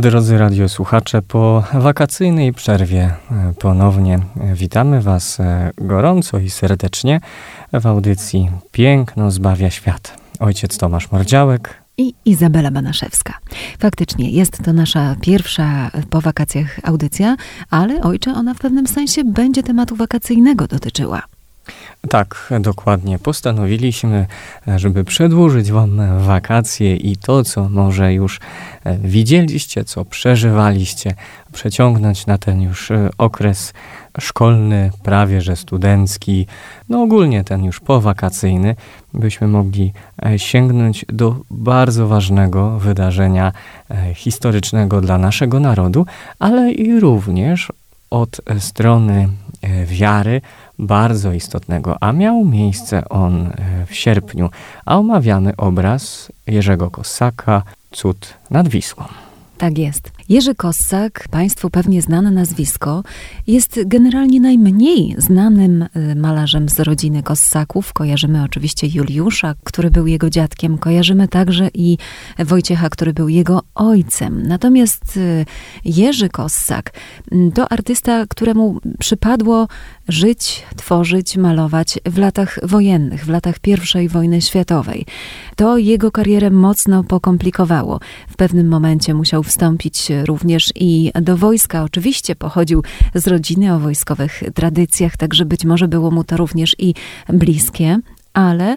Drodzy radiosłuchacze, po wakacyjnej przerwie e, ponownie witamy Was e, gorąco i serdecznie w audycji Piękno zbawia świat. Ojciec Tomasz Mordziałek i Izabela Banaszewska. Faktycznie jest to nasza pierwsza po wakacjach audycja, ale ojcze, ona w pewnym sensie będzie tematu wakacyjnego dotyczyła. Tak, dokładnie. Postanowiliśmy, żeby przedłużyć Wam wakacje i to, co może już e, widzieliście, co przeżywaliście, przeciągnąć na ten już e, okres szkolny, prawie że studencki, no ogólnie ten już powakacyjny, byśmy mogli e, sięgnąć do bardzo ważnego wydarzenia historycznego dla naszego narodu, ale i również od strony wiary, bardzo istotnego, a miał miejsce on e, w sierpniu, a omawiamy obraz Jerzego Kosaka, Cud nad Wisłą. Tak jest. Jerzy Kossak, Państwu pewnie znane nazwisko, jest generalnie najmniej znanym y, malarzem z rodziny Kossaków. Kojarzymy oczywiście Juliusza, który był jego dziadkiem, kojarzymy także i Wojciecha, który był jego ojcem. Natomiast y, Jerzy Kossak mm, to artysta, któremu przypadło żyć, tworzyć, malować w latach wojennych, w latach I wojny światowej. To jego karierę mocno pokomplikowało. W pewnym momencie musiał wstąpić również i do wojska. Oczywiście pochodził z rodziny o wojskowych tradycjach, także być może było mu to również i bliskie, ale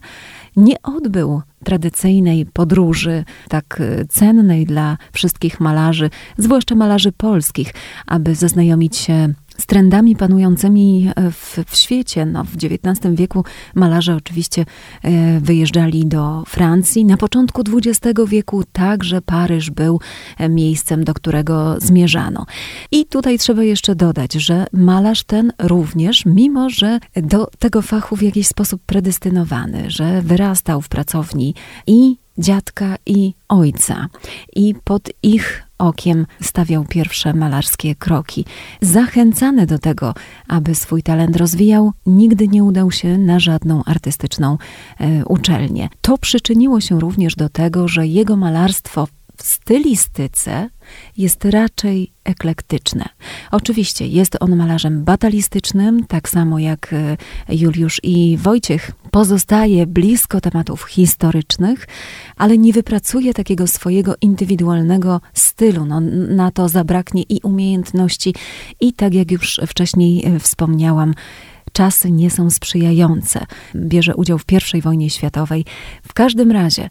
nie odbył tradycyjnej podróży, tak cennej dla wszystkich malarzy, zwłaszcza malarzy polskich, aby zaznajomić się z trendami panującymi e, w, w, świecie. No, w XIX wieku malarze oczywiście e, wyjeżdżali do Francji. Na początku XX wieku także Paryż był e, miejscem, do którego zmierzano. I tutaj trzeba jeszcze dodać, że malarz ten również, mimo że do tego fachu w jakiś sposób predestynowany, że wyrastał w pracowni i dziadka i ojca. I pod ich okiem stawiał pierwsze malarskie kroki. Zachęcany do tego, aby swój talent rozwijał, nigdy nie udał się na żadną artystyczną e, uczelnię. To przyczyniło się również do tego, że jego malarstwo w stylistyce jest raczej eklektyczne. Oczywiście jest on malarzem batalistycznym, tak samo jak e, Juliusz i Wojciech pozostaje blisko tematów historycznych, ale nie wypracuje takiego swojego indywidualnego stylu. No, na to zabraknie i umiejętności, i tak jak już wcześniej e, wspomniałam, czasy nie są sprzyjające. Bierze udział w I wojnie światowej. W każdym razie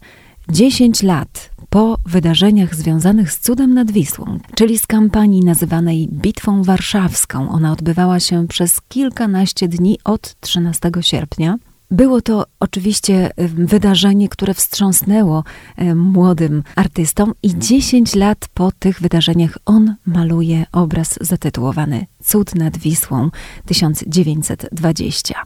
10 lat po wydarzeniach związanych z cudem nad Wisłą, czyli z kampanii nazywanej Bitwą Warszawską. Ona odbywała się przez kilkanaście dni od 13 sierpnia. Było to oczywiście wydarzenie, które wstrząsnęło młodym artystom, i 10 lat po tych wydarzeniach on maluje obraz zatytułowany Cud nad Wisłą 1920.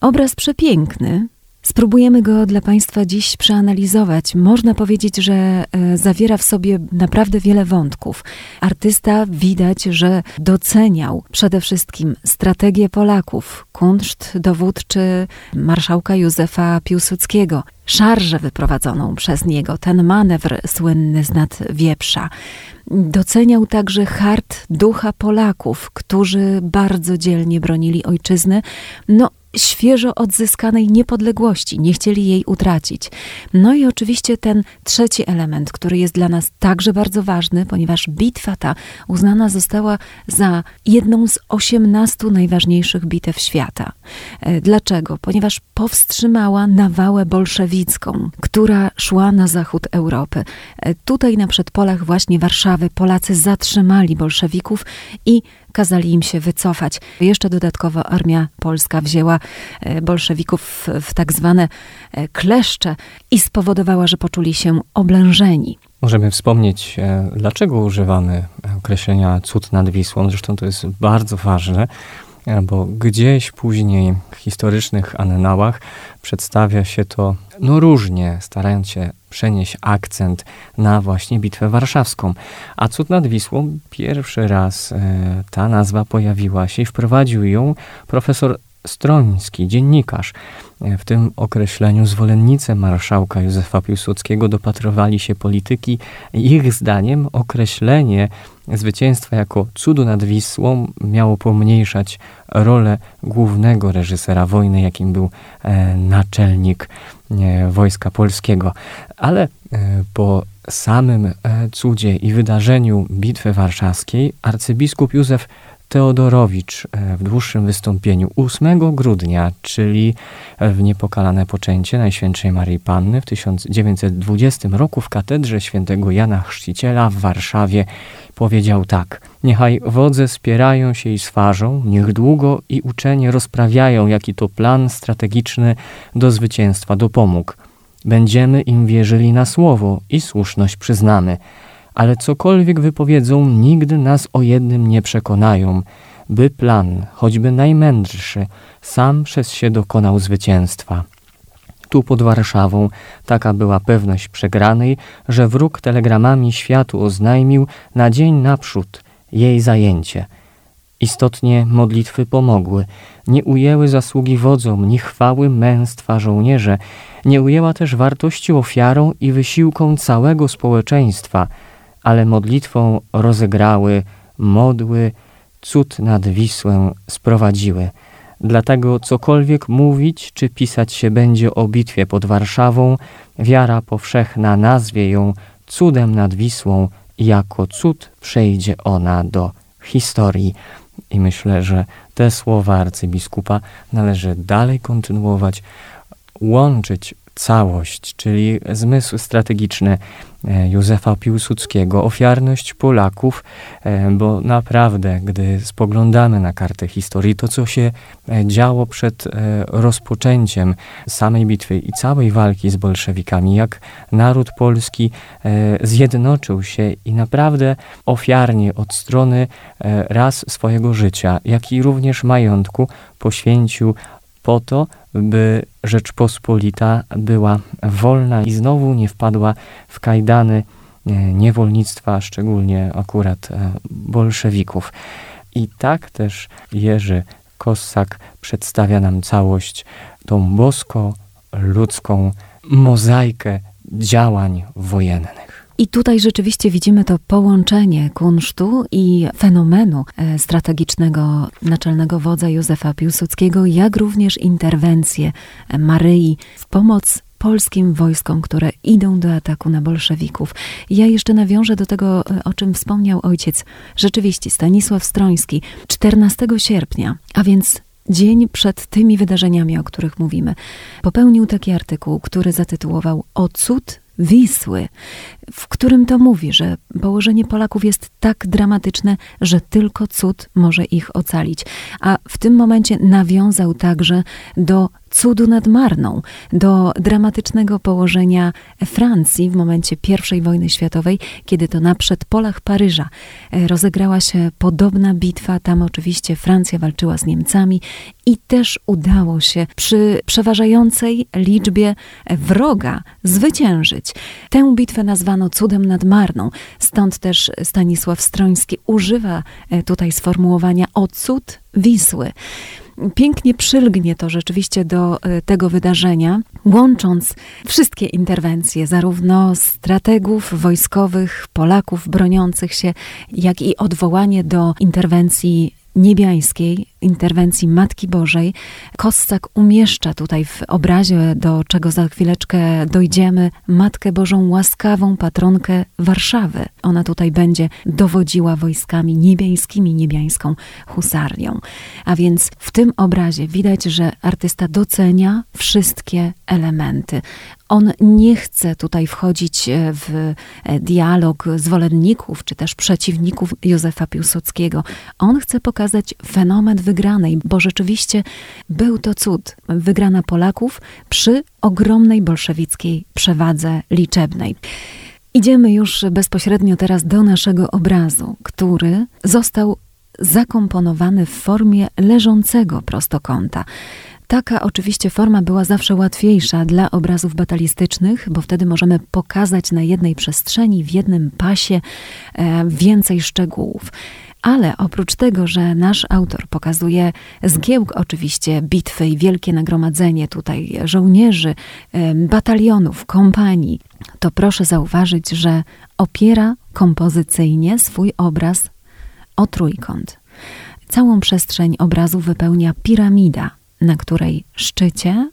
Obraz przepiękny, Spróbujemy go dla Państwa dziś przeanalizować. Można powiedzieć, że e, zawiera w sobie naprawdę wiele wątków. Artysta widać, że doceniał przede wszystkim strategię Polaków, kunszt dowódczy marszałka Józefa Piłsudskiego, szarżę wyprowadzoną przez niego, ten manewr słynny z nad wieprza. Doceniał także hart ducha Polaków, którzy bardzo dzielnie bronili ojczyzny. No, świeżo odzyskanej niepodległości, nie chcieli jej utracić. No i oczywiście ten trzeci element, który jest dla nas także bardzo ważny, ponieważ bitwa ta uznana została za jedną z osiemnastu najważniejszych bitew świata. E, dlaczego? Ponieważ powstrzymała nawałę bolszewicką, która szła na zachód Europy. E, tutaj na przedpolach właśnie Warszawy Polacy zatrzymali bolszewików i kazali im się wycofać. Jeszcze dodatkowo armia polska wzięła e, bolszewików w tak zwane e, kleszcze i spowodowała, że poczuli się oblężeni. Możemy wspomnieć, e, dlaczego używamy określenia cud nad Wisłą. Zresztą to jest bardzo ważne, bo gdzieś później w historycznych annałach przedstawia się to no różnie, starając się przenieść akcent na właśnie Bitwę Warszawską. A cud nad Wisłą pierwszy raz e, ta nazwa pojawiła się i wprowadził ją profesor Stroński, dziennikarz. W tym określeniu zwolennicy marszałka Józefa Piłsudskiego dopatrowali się polityki ich zdaniem określenie zwycięstwa jako cudu nad Wisłą miało pomniejszać rolę głównego reżysera wojny, jakim był e, naczelnik e, Wojska Polskiego. Ale e, po samym cudzie i wydarzeniu Bitwy Warszawskiej arcybiskup Józef Teodorowicz e, w dłuższym wystąpieniu 8 grudnia, czyli w niepokalane poczęcie Najświętszej Marii Panny w 1920 roku w katedrze świętego Jana Chrzciciela w Warszawie powiedział tak: Niechaj wodze spierają się i swarzą, niech długo i uczenie rozprawiają, jaki to plan strategiczny do zwycięstwa dopomógł. Będziemy im wierzyli na słowo i słuszność przyznamy ale cokolwiek wypowiedzą, nigdy nas o jednym nie przekonają, by plan, choćby najmędrszy, sam przez się dokonał zwycięstwa. Tu pod Warszawą taka była pewność przegranej, że wróg telegramami światu oznajmił na dzień naprzód jej zajęcie. Istotnie modlitwy pomogły, nie ujęły zasługi wodzom, ni chwały męstwa żołnierze, nie ujęła też wartości ofiarą i wysiłką całego społeczeństwa – ale modlitwą rozegrały, modły, cud nad Wisłę sprowadziły. Dlatego cokolwiek mówić czy pisać się będzie o bitwie pod Warszawą, wiara powszechna nazwie ją cudem nad Wisłą, jako cud przejdzie ona do historii. I myślę, że te słowa arcybiskupa należy dalej kontynuować, łączyć całość, czyli zmysł strategiczny e, Józefa Piłsudskiego, ofiarność Polaków, e, bo naprawdę, gdy spoglądamy na kartę historii, to co się e, działo przed rozpoczęciem samej bitwy i całej walki z bolszewikami, jak naród polski zjednoczył się i naprawdę ofiarnie od strony raz swojego życia, jak i również majątku poświęcił po to, by Rzeczpospolita była wolna i znowu nie wpadła w kajdany e, niewolnictwa, szczególnie akurat e, bolszewików. I tak też Jerzy Kossak przedstawia nam całość, tą bosko-ludzką mozaikę działań wojennych. I tutaj rzeczywiście widzimy to połączenie kunsztu i fenomenu e, strategicznego naczelnego wodza Józefa Piłsudskiego, jak również interwencję Maryi w pomoc polskim wojskom, które idą do ataku na bolszewików. Ja jeszcze nawiążę do tego, e, o czym wspomniał ojciec. Rzeczywiście, Stanisław Stroński 14 sierpnia, a więc dzień przed tymi wydarzeniami, o których mówimy, popełnił taki artykuł, który zatytułował O cud Wisły, w którym to mówi, że położenie Polaków jest tak dramatyczne, że tylko cud może ich ocalić. A w tym momencie nawiązał także do cudu nad Marną, do dramatycznego położenia Francji w momencie I wojny światowej, kiedy to na przedpolach Paryża e, rozegrała się podobna bitwa. Tam oczywiście Francja walczyła z Niemcami i też udało się przy przeważającej liczbie wroga zwyciężyć. Tę bitwę nazwano cudem nad Marną. Stąd też Stanisław Stroński używa e, tutaj sformułowania o cud Wisły pięknie przylgnie to rzeczywiście do e, tego wydarzenia, łącząc wszystkie interwencje, zarówno strategów wojskowych, Polaków broniących się, jak i odwołanie do interwencji niebiańskiej, interwencji Matki Bożej, Kossak umieszcza tutaj w obrazie, do czego za chwileczkę dojdziemy, Matkę Bożą łaskawą patronkę Warszawy. Ona tutaj będzie dowodziła wojskami niebiańskimi, niebiańską husarią. A więc w tym obrazie widać, że artysta docenia wszystkie elementy. On nie chce tutaj wchodzić e, w e, dialog zwolenników czy też przeciwników Józefa Piłsudskiego. On chce pokazać fenomen wygranej, bo rzeczywiście był to cud. Wygrana Polaków przy ogromnej bolszewickiej przewadze liczebnej. Idziemy już bezpośrednio teraz do naszego obrazu, który został zakomponowany w formie leżącego prostokąta. Taka oczywiście forma była zawsze łatwiejsza dla obrazów batalistycznych, bo wtedy możemy pokazać na jednej przestrzeni, w jednym pasie e, więcej szczegółów. Ale oprócz tego, że nasz autor pokazuje zgiełk oczywiście bitwy i wielkie nagromadzenie tutaj żołnierzy, batalionów, kompanii, to proszę zauważyć, że opiera kompozycyjnie swój obraz o trójkąt. Całą przestrzeń obrazu wypełnia piramida, na której szczycie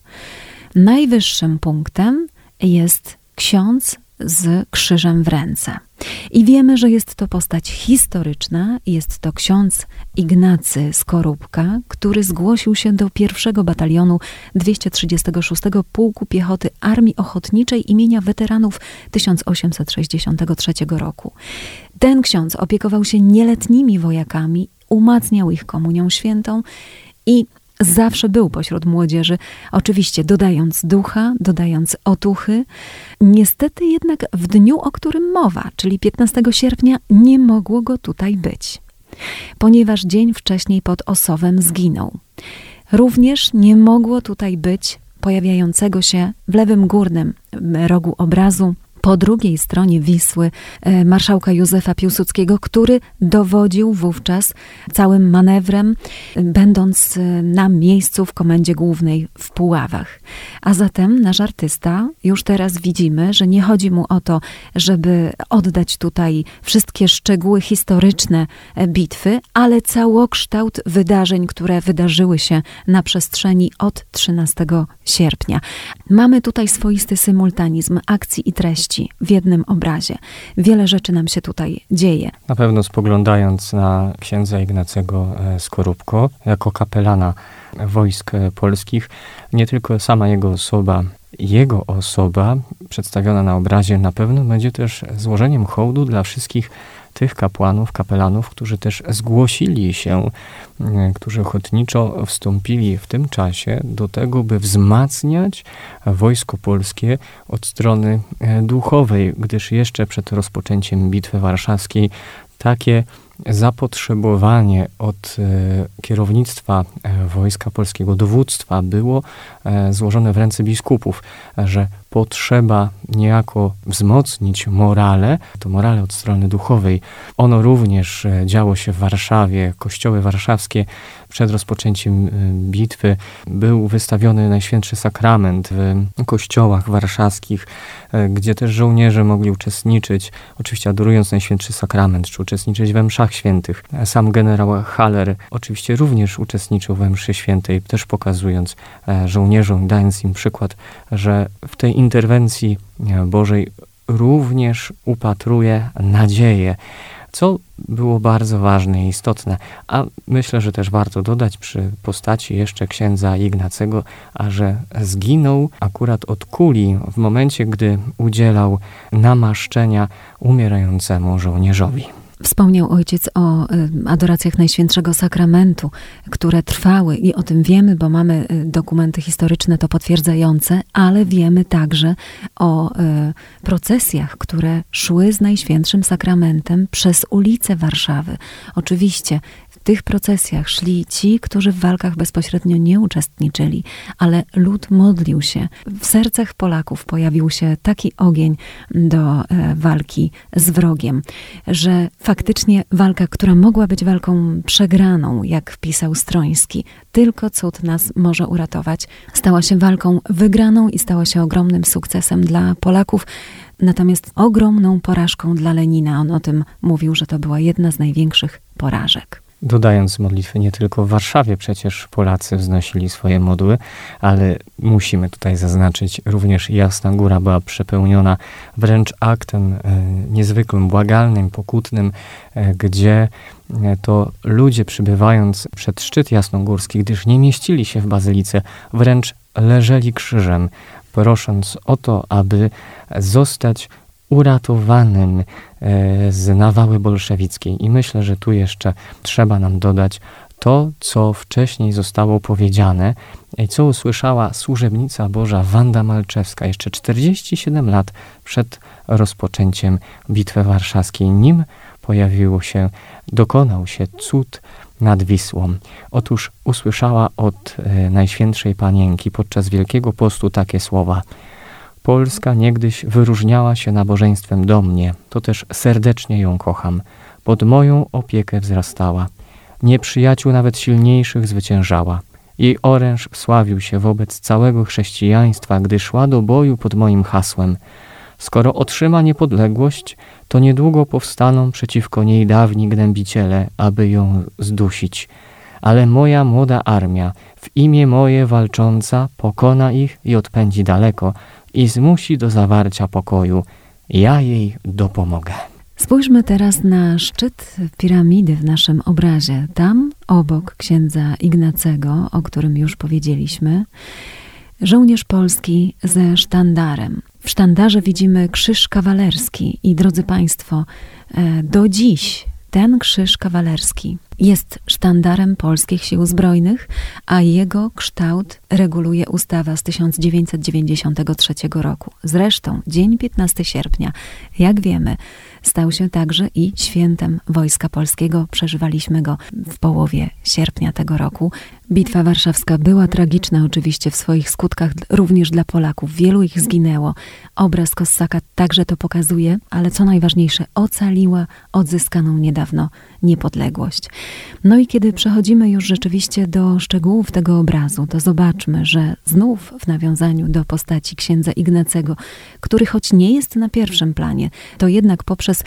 najwyższym punktem jest ksiądz z krzyżem w ręce. I wiemy, że jest to postać historyczna, jest to ksiądz Ignacy Skorupka, który zgłosił się do pierwszego batalionu 236 Pułku Piechoty Armii Ochotniczej imienia weteranów 1863 roku. Ten ksiądz opiekował się nieletnimi wojakami, umacniał ich komunią świętą i zawsze był pośród młodzieży, oczywiście dodając ducha, dodając otuchy. Niestety jednak w dniu, o którym mowa, czyli 15 sierpnia, nie mogło go tutaj być, ponieważ dzień wcześniej pod Osowem zginął. Również nie mogło tutaj być pojawiającego się w lewym górnym rogu obrazu po drugiej stronie Wisły e, marszałka Józefa Piłsudskiego, który dowodził wówczas całym manewrem, będąc e, na miejscu w komendzie głównej w Puławach. A zatem nasz artysta, już teraz widzimy, że nie chodzi mu o to, żeby oddać tutaj wszystkie szczegóły historyczne e, bitwy, ale całokształt wydarzeń, które wydarzyły się na przestrzeni od 13 sierpnia. Mamy tutaj swoisty symultanizm akcji i treści w jednym obrazie. Wiele rzeczy nam się tutaj dzieje. Na pewno spoglądając na księdza Ignacego e, Skorupko jako kapelana wojsk polskich, nie tylko sama jego osoba, jego osoba przedstawiona na obrazie. Na pewno będzie też złożeniem hołdu dla wszystkich tych kapłanów, kapelanów, którzy też zgłosili się, e, którzy ochotniczo wstąpili w tym czasie do tego, by wzmacniać wojsko polskie od strony e, duchowej, gdyż jeszcze przed rozpoczęciem Bitwy Warszawskiej takie zapotrzebowanie od e, kierownictwa wojska polskiego, dowództwa było złożone w ręce biskupów, że potrzeba niejako wzmocnić morale, to morale od strony duchowej. Ono również e, działo się w Warszawie. Kościoły warszawskie przed rozpoczęciem e, bitwy był wystawiony Najświętszy Sakrament w kościołach warszawskich, e, gdzie też żołnierze mogli uczestniczyć, oczywiście adorując Najświętszy Sakrament, czy uczestniczyć we mszach świętych. Sam generał Haller oczywiście również uczestniczył we mszy świętej, też pokazując żołnierzom, dając im przykład, że w tej interwencji Bożej również upatruje nadzieję, co było bardzo ważne i istotne. A myślę, że też warto dodać przy postaci jeszcze księdza Ignacego, a że zginął akurat od kuli w momencie, gdy udzielał namaszczenia umierającemu żołnierzowi. Wspomniał ojciec o y, adoracjach Najświętszego Sakramentu, które trwały i o tym wiemy, bo mamy y, dokumenty historyczne to potwierdzające, ale wiemy także o y, procesjach, które szły z Najświętszym Sakramentem przez ulice Warszawy. Oczywiście tych procesjach szli ci, którzy w walkach bezpośrednio nie uczestniczyli, ale lud modlił się. W sercach Polaków pojawił się taki ogień do e, walki z wrogiem, że faktycznie walka, która mogła być walką przegraną, jak pisał Stroński, tylko cud nas może uratować, stała się walką wygraną i stała się ogromnym sukcesem dla Polaków natomiast ogromną porażką dla Lenina. On o tym mówił, że to była jedna z największych porażek. Dodając modlitwy, nie tylko w Warszawie przecież Polacy wznosili swoje modły, ale musimy tutaj zaznaczyć, również Jasna Góra była przepełniona wręcz aktem e, niezwykłym, błagalnym, pokutnym, e, gdzie e, to ludzie przybywając przed szczyt jasnogórski, gdyż nie mieścili się w bazylice, wręcz leżeli krzyżem, prosząc o to, aby zostać uratowanym e, z nawały bolszewickiej. I myślę, że tu jeszcze trzeba nam dodać to, co wcześniej zostało powiedziane i co usłyszała służebnica Boża Wanda Malczewska jeszcze 47 lat przed rozpoczęciem Bitwy Warszawskiej, nim pojawiło się, dokonał się cud nad Wisłą. Otóż usłyszała od e, Najświętszej Panienki podczas Wielkiego Postu takie słowa – Polska niegdyś wyróżniała się nabożeństwem do mnie, to też serdecznie ją kocham. Pod moją opiekę wzrastała. Nieprzyjaciół nawet silniejszych zwyciężała. Jej oręż wsławił się wobec całego chrześcijaństwa, gdy szła do boju pod moim hasłem. Skoro otrzyma niepodległość, to niedługo powstaną przeciwko niej dawni gnębiciele, aby ją zdusić. Ale moja młoda armia, w imię moje walcząca, pokona ich i odpędzi daleko, i zmusi do zawarcia pokoju. Ja jej dopomogę. Spójrzmy teraz na szczyt piramidy w naszym obrazie. Tam, obok księdza Ignacego, o którym już powiedzieliśmy, żołnierz polski ze sztandarem. W sztandarze widzimy krzyż kawalerski i drodzy Państwo, e, do dziś ten krzyż kawalerski jest sztandarem polskich sił zbrojnych, a jego kształt reguluje ustawa z 1993 roku. Zresztą dzień 15 sierpnia, jak wiemy, stał się także i świętem Wojska Polskiego. Przeżywaliśmy go w połowie sierpnia tego roku. Bitwa warszawska była tragiczna oczywiście w swoich skutkach również dla Polaków. Wielu ich zginęło. Obraz Kossaka także to pokazuje, ale co najważniejsze, ocaliła odzyskaną niedawno niepodległość. No i kiedy przechodzimy już rzeczywiście do szczegółów tego obrazu, to zobaczmy, że znów w nawiązaniu do postaci księdza Ignacego, który choć nie jest na pierwszym planie, to jednak poprzez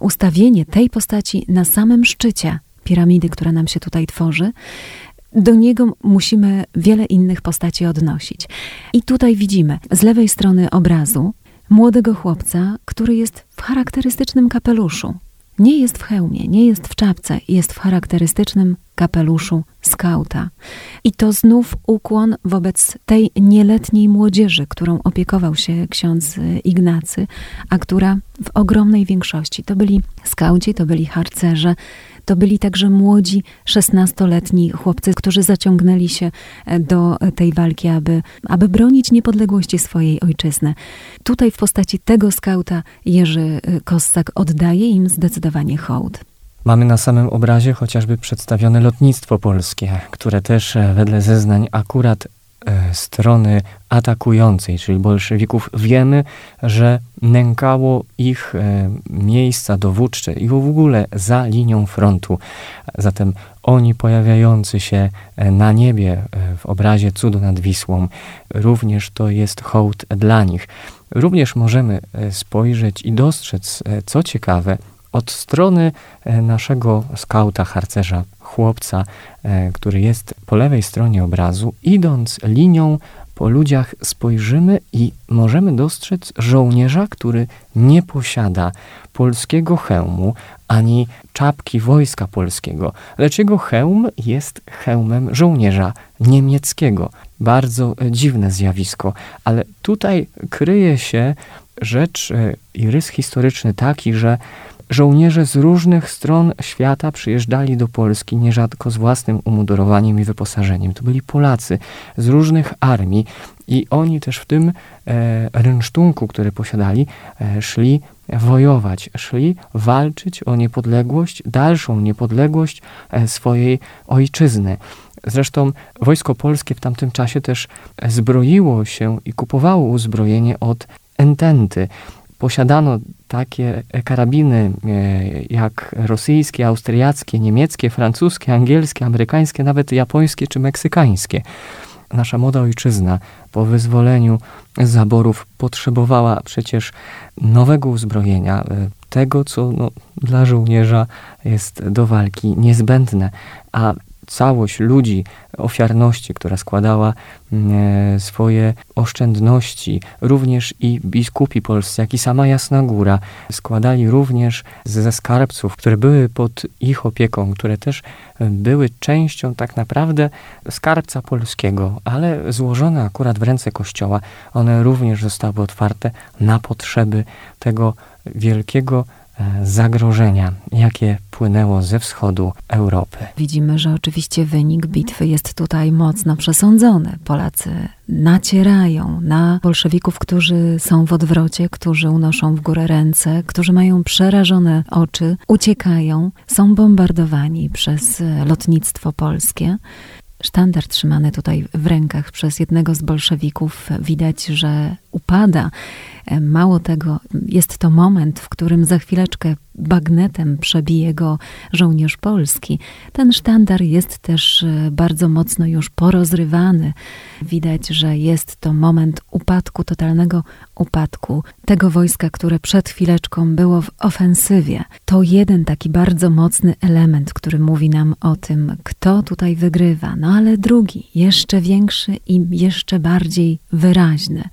ustawienie tej postaci na samym szczycie piramidy, która nam się tutaj tworzy, do niego musimy wiele innych postaci odnosić. I tutaj widzimy z lewej strony obrazu młodego chłopca, który jest w charakterystycznym kapeluszu. Nie jest w hełmie, nie jest w czapce, jest w charakterystycznym kapeluszu skauta. I to znów ukłon wobec tej nieletniej młodzieży, którą opiekował się ksiądz Ignacy, a która w ogromnej większości to byli skauci, to byli harcerze, to byli także młodzi, szesnastoletni chłopcy, którzy zaciągnęli się e, do tej walki, aby, aby bronić niepodległości swojej ojczyzny. Tutaj w postaci tego skauta Jerzy e, Kossak oddaje im zdecydowanie hołd. Mamy na samym obrazie chociażby przedstawione lotnictwo polskie, które też e, wedle zeznań akurat E, strony atakującej, czyli bolszewików, wiemy, że nękało ich e, miejsca dowódcze i w ogóle za linią frontu. Zatem oni pojawiający się na niebie w obrazie cudu nad Wisłą, również to jest hołd dla nich. Również możemy spojrzeć i dostrzec, co ciekawe, od strony naszego skauta, harcerza chłopca, e, który jest po lewej stronie obrazu, idąc linią po ludziach spojrzymy i możemy dostrzec żołnierza, który nie posiada polskiego hełmu ani czapki wojska polskiego, lecz jego hełm jest hełmem żołnierza niemieckiego. Bardzo dziwne zjawisko, ale tutaj kryje się rzecz e, i rys historyczny taki, że Żołnierze z różnych stron świata przyjeżdżali do Polski nierzadko z własnym umundurowaniem i wyposażeniem. To byli Polacy z różnych armii i oni też w tym e, rynsztunku, który posiadali, e, szli wojować, szli walczyć o niepodległość, dalszą niepodległość e, swojej ojczyzny. Zresztą wojsko polskie w tamtym czasie też zbroiło się i kupowało uzbrojenie od ententy posiadano takie karabiny e, jak rosyjskie, austriackie, niemieckie, francuskie, angielskie, amerykańskie, nawet japońskie czy meksykańskie. Nasza młoda ojczyzna po wyzwoleniu z zaborów potrzebowała przecież nowego uzbrojenia, e, tego, co no, dla żołnierza jest do walki niezbędne, a całość ludzi, ofiarności, która składała mm, e, swoje oszczędności, również i biskupi polscy, jak i sama Jasna Góra, składali również ze skarbców, które były pod ich opieką, które też e, były częścią tak naprawdę skarbca polskiego, ale złożone akurat w ręce Kościoła, one również zostały otwarte na potrzeby tego wielkiego zagrożenia, jakie płynęło ze wschodu Europy. Widzimy, że oczywiście wynik bitwy jest tutaj mocno przesądzony. Polacy nacierają na bolszewików, którzy są w odwrocie, którzy unoszą w górę ręce, którzy mają przerażone oczy, uciekają, są bombardowani przez lotnictwo polskie. Sztandar trzymany tutaj w rękach przez jednego z bolszewików widać, że upada. E, mało tego, jest to moment, w którym za chwileczkę bagnetem przebije go żołnierz polski. Ten sztandar jest też e, bardzo mocno już porozrywany. Widać, że jest to moment upadku, totalnego upadku tego wojska, które przed chwileczką było w ofensywie. To jeden taki bardzo mocny element, który mówi nam o tym, kto tutaj wygrywa. No ale drugi, jeszcze większy i jeszcze bardziej wyraźny.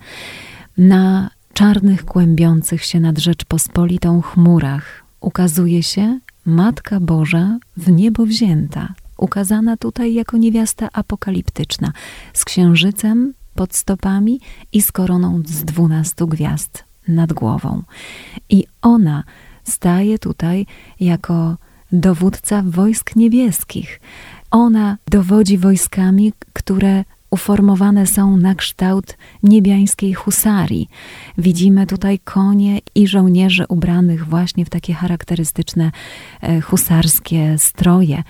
Na czarnych, kłębiących się nad Rzeczpospolitą chmurach ukazuje się Matka Boża w niebo wzięta, ukazana tutaj jako niewiasta apokaliptyczna, z księżycem pod stopami i z koroną z dwunastu gwiazd nad głową. I ona staje tutaj jako dowódca wojsk niebieskich. Ona dowodzi wojskami, które uformowane są na kształt niebiańskiej husarii. Widzimy tutaj konie i żołnierzy ubranych właśnie w takie charakterystyczne e, husarskie stroje.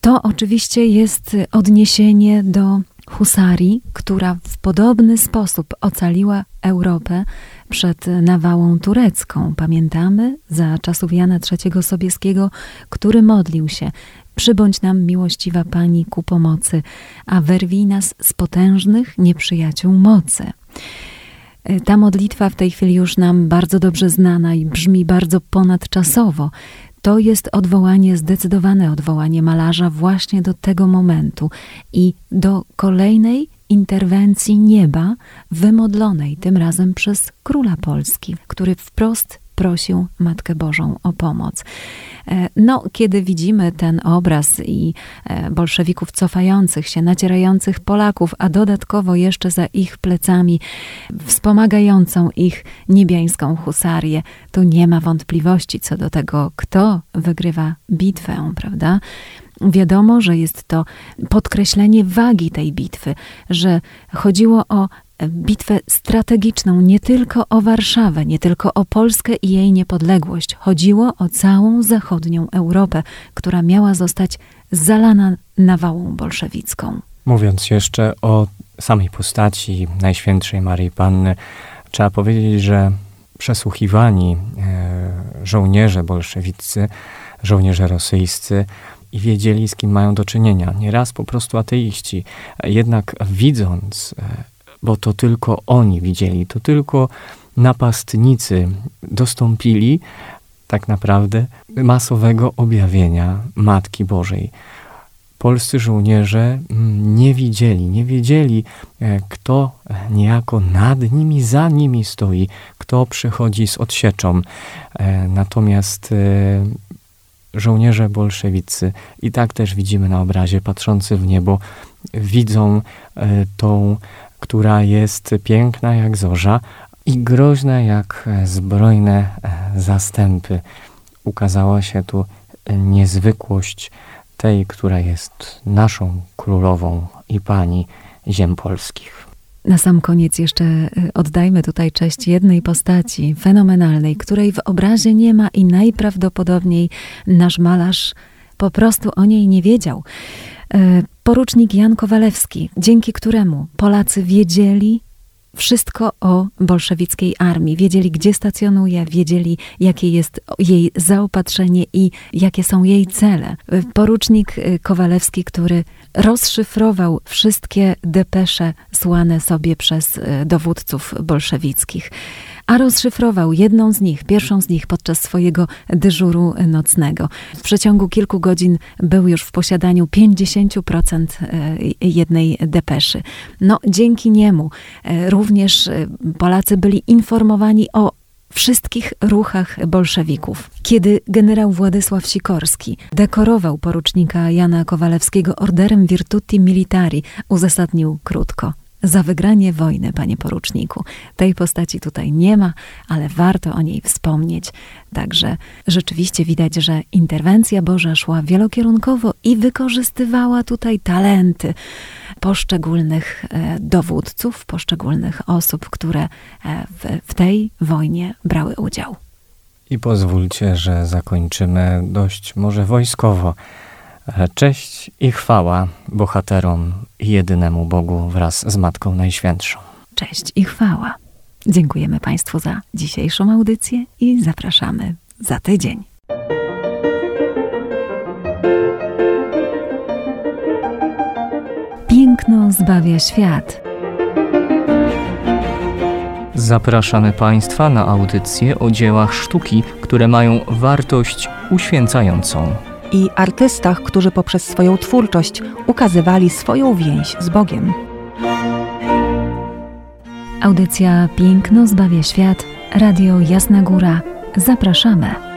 To oczywiście jest odniesienie do husarii, która w podobny sposób ocaliła Europę przed nawałą turecką. Pamiętamy za czasów Jana III Sobieskiego, który modlił się Przybądź nam, miłościwa Pani, ku pomocy, a wyrwij nas z potężnych nieprzyjaciół mocy. E, ta modlitwa w tej chwili już nam bardzo dobrze znana i brzmi bardzo ponadczasowo. To jest odwołanie, zdecydowane odwołanie malarza właśnie do tego momentu i do kolejnej interwencji nieba, wymodlonej tym razem przez króla Polski, który wprost prosił Matkę Bożą o pomoc. E, no, kiedy widzimy ten obraz i e, bolszewików cofających się, nacierających Polaków, a dodatkowo jeszcze za ich plecami wspomagającą ich niebiańską husarię, tu nie ma wątpliwości co do tego, kto wygrywa bitwę, prawda? Wiadomo, że jest to podkreślenie wagi tej bitwy, że chodziło o bitwę strategiczną nie tylko o Warszawę, nie tylko o Polskę i jej niepodległość. Chodziło o całą zachodnią Europę, która miała zostać zalana nawałą bolszewicką. Mówiąc jeszcze o samej postaci Najświętszej Marii Panny, trzeba powiedzieć, że przesłuchiwani e, żołnierze bolszewicy, żołnierze rosyjscy, i wiedzieli, z kim mają do czynienia. Nieraz po prostu ateiści. Jednak widząc e, bo to tylko oni widzieli, to tylko napastnicy dostąpili tak naprawdę masowego objawienia Matki Bożej. Polscy żołnierze mm, nie widzieli, nie wiedzieli, e, kto niejako nad nimi, za nimi stoi, kto przychodzi z odsieczą. E, natomiast e, żołnierze bolszewicy, i tak też widzimy na obrazie, patrzący w niebo, widzą tą która jest piękna jak zorza i groźna jak zbrojne e, zastępy. Ukazała się tu niezwykłość tej, która jest naszą królową i pani ziem polskich. Na sam koniec jeszcze e, oddajmy tutaj cześć jednej postaci fenomenalnej, której w obrazie nie ma i najprawdopodobniej nasz malarz po prostu o niej nie wiedział. E, porucznik Jan Kowalewski, dzięki któremu Polacy wiedzieli wszystko o bolszewickiej armii, wiedzieli gdzie stacjonuje, wiedzieli jakie jest jej zaopatrzenie i jakie są jej cele. E, porucznik e, Kowalewski, który rozszyfrował wszystkie depesze słane sobie przez dowódców bolszewickich a rozszyfrował jedną z nich, pierwszą z nich podczas swojego dyżuru nocnego. W przeciągu kilku godzin był już w posiadaniu 50% e, jednej depeszy. No, dzięki niemu e, również e, Polacy byli informowani o wszystkich ruchach bolszewików. Kiedy generał Władysław Sikorski dekorował porucznika Jana Kowalewskiego orderem Virtuti Militari, uzasadnił krótko – za wygranie wojny, panie poruczniku. Tej postaci tutaj nie ma, ale warto o niej wspomnieć. Także rzeczywiście widać, że interwencja Boża szła wielokierunkowo i wykorzystywała tutaj talenty poszczególnych e, dowódców, poszczególnych osób, które e, w, w tej wojnie brały udział. I pozwólcie, że zakończymy dość może wojskowo. Cześć i chwała bohaterom i jedynemu Bogu wraz z Matką Najświętszą. Cześć i chwała. Dziękujemy Państwu za dzisiejszą audycję i zapraszamy za tydzień. Piękno zbawia świat. Zapraszamy Państwa na audycje o dziełach sztuki, które mają wartość uświęcającą. I artystach, którzy poprzez swoją twórczość ukazywali swoją więź z Bogiem. Audycja Piękno zbawia świat. Radio Jasna Góra. Zapraszamy.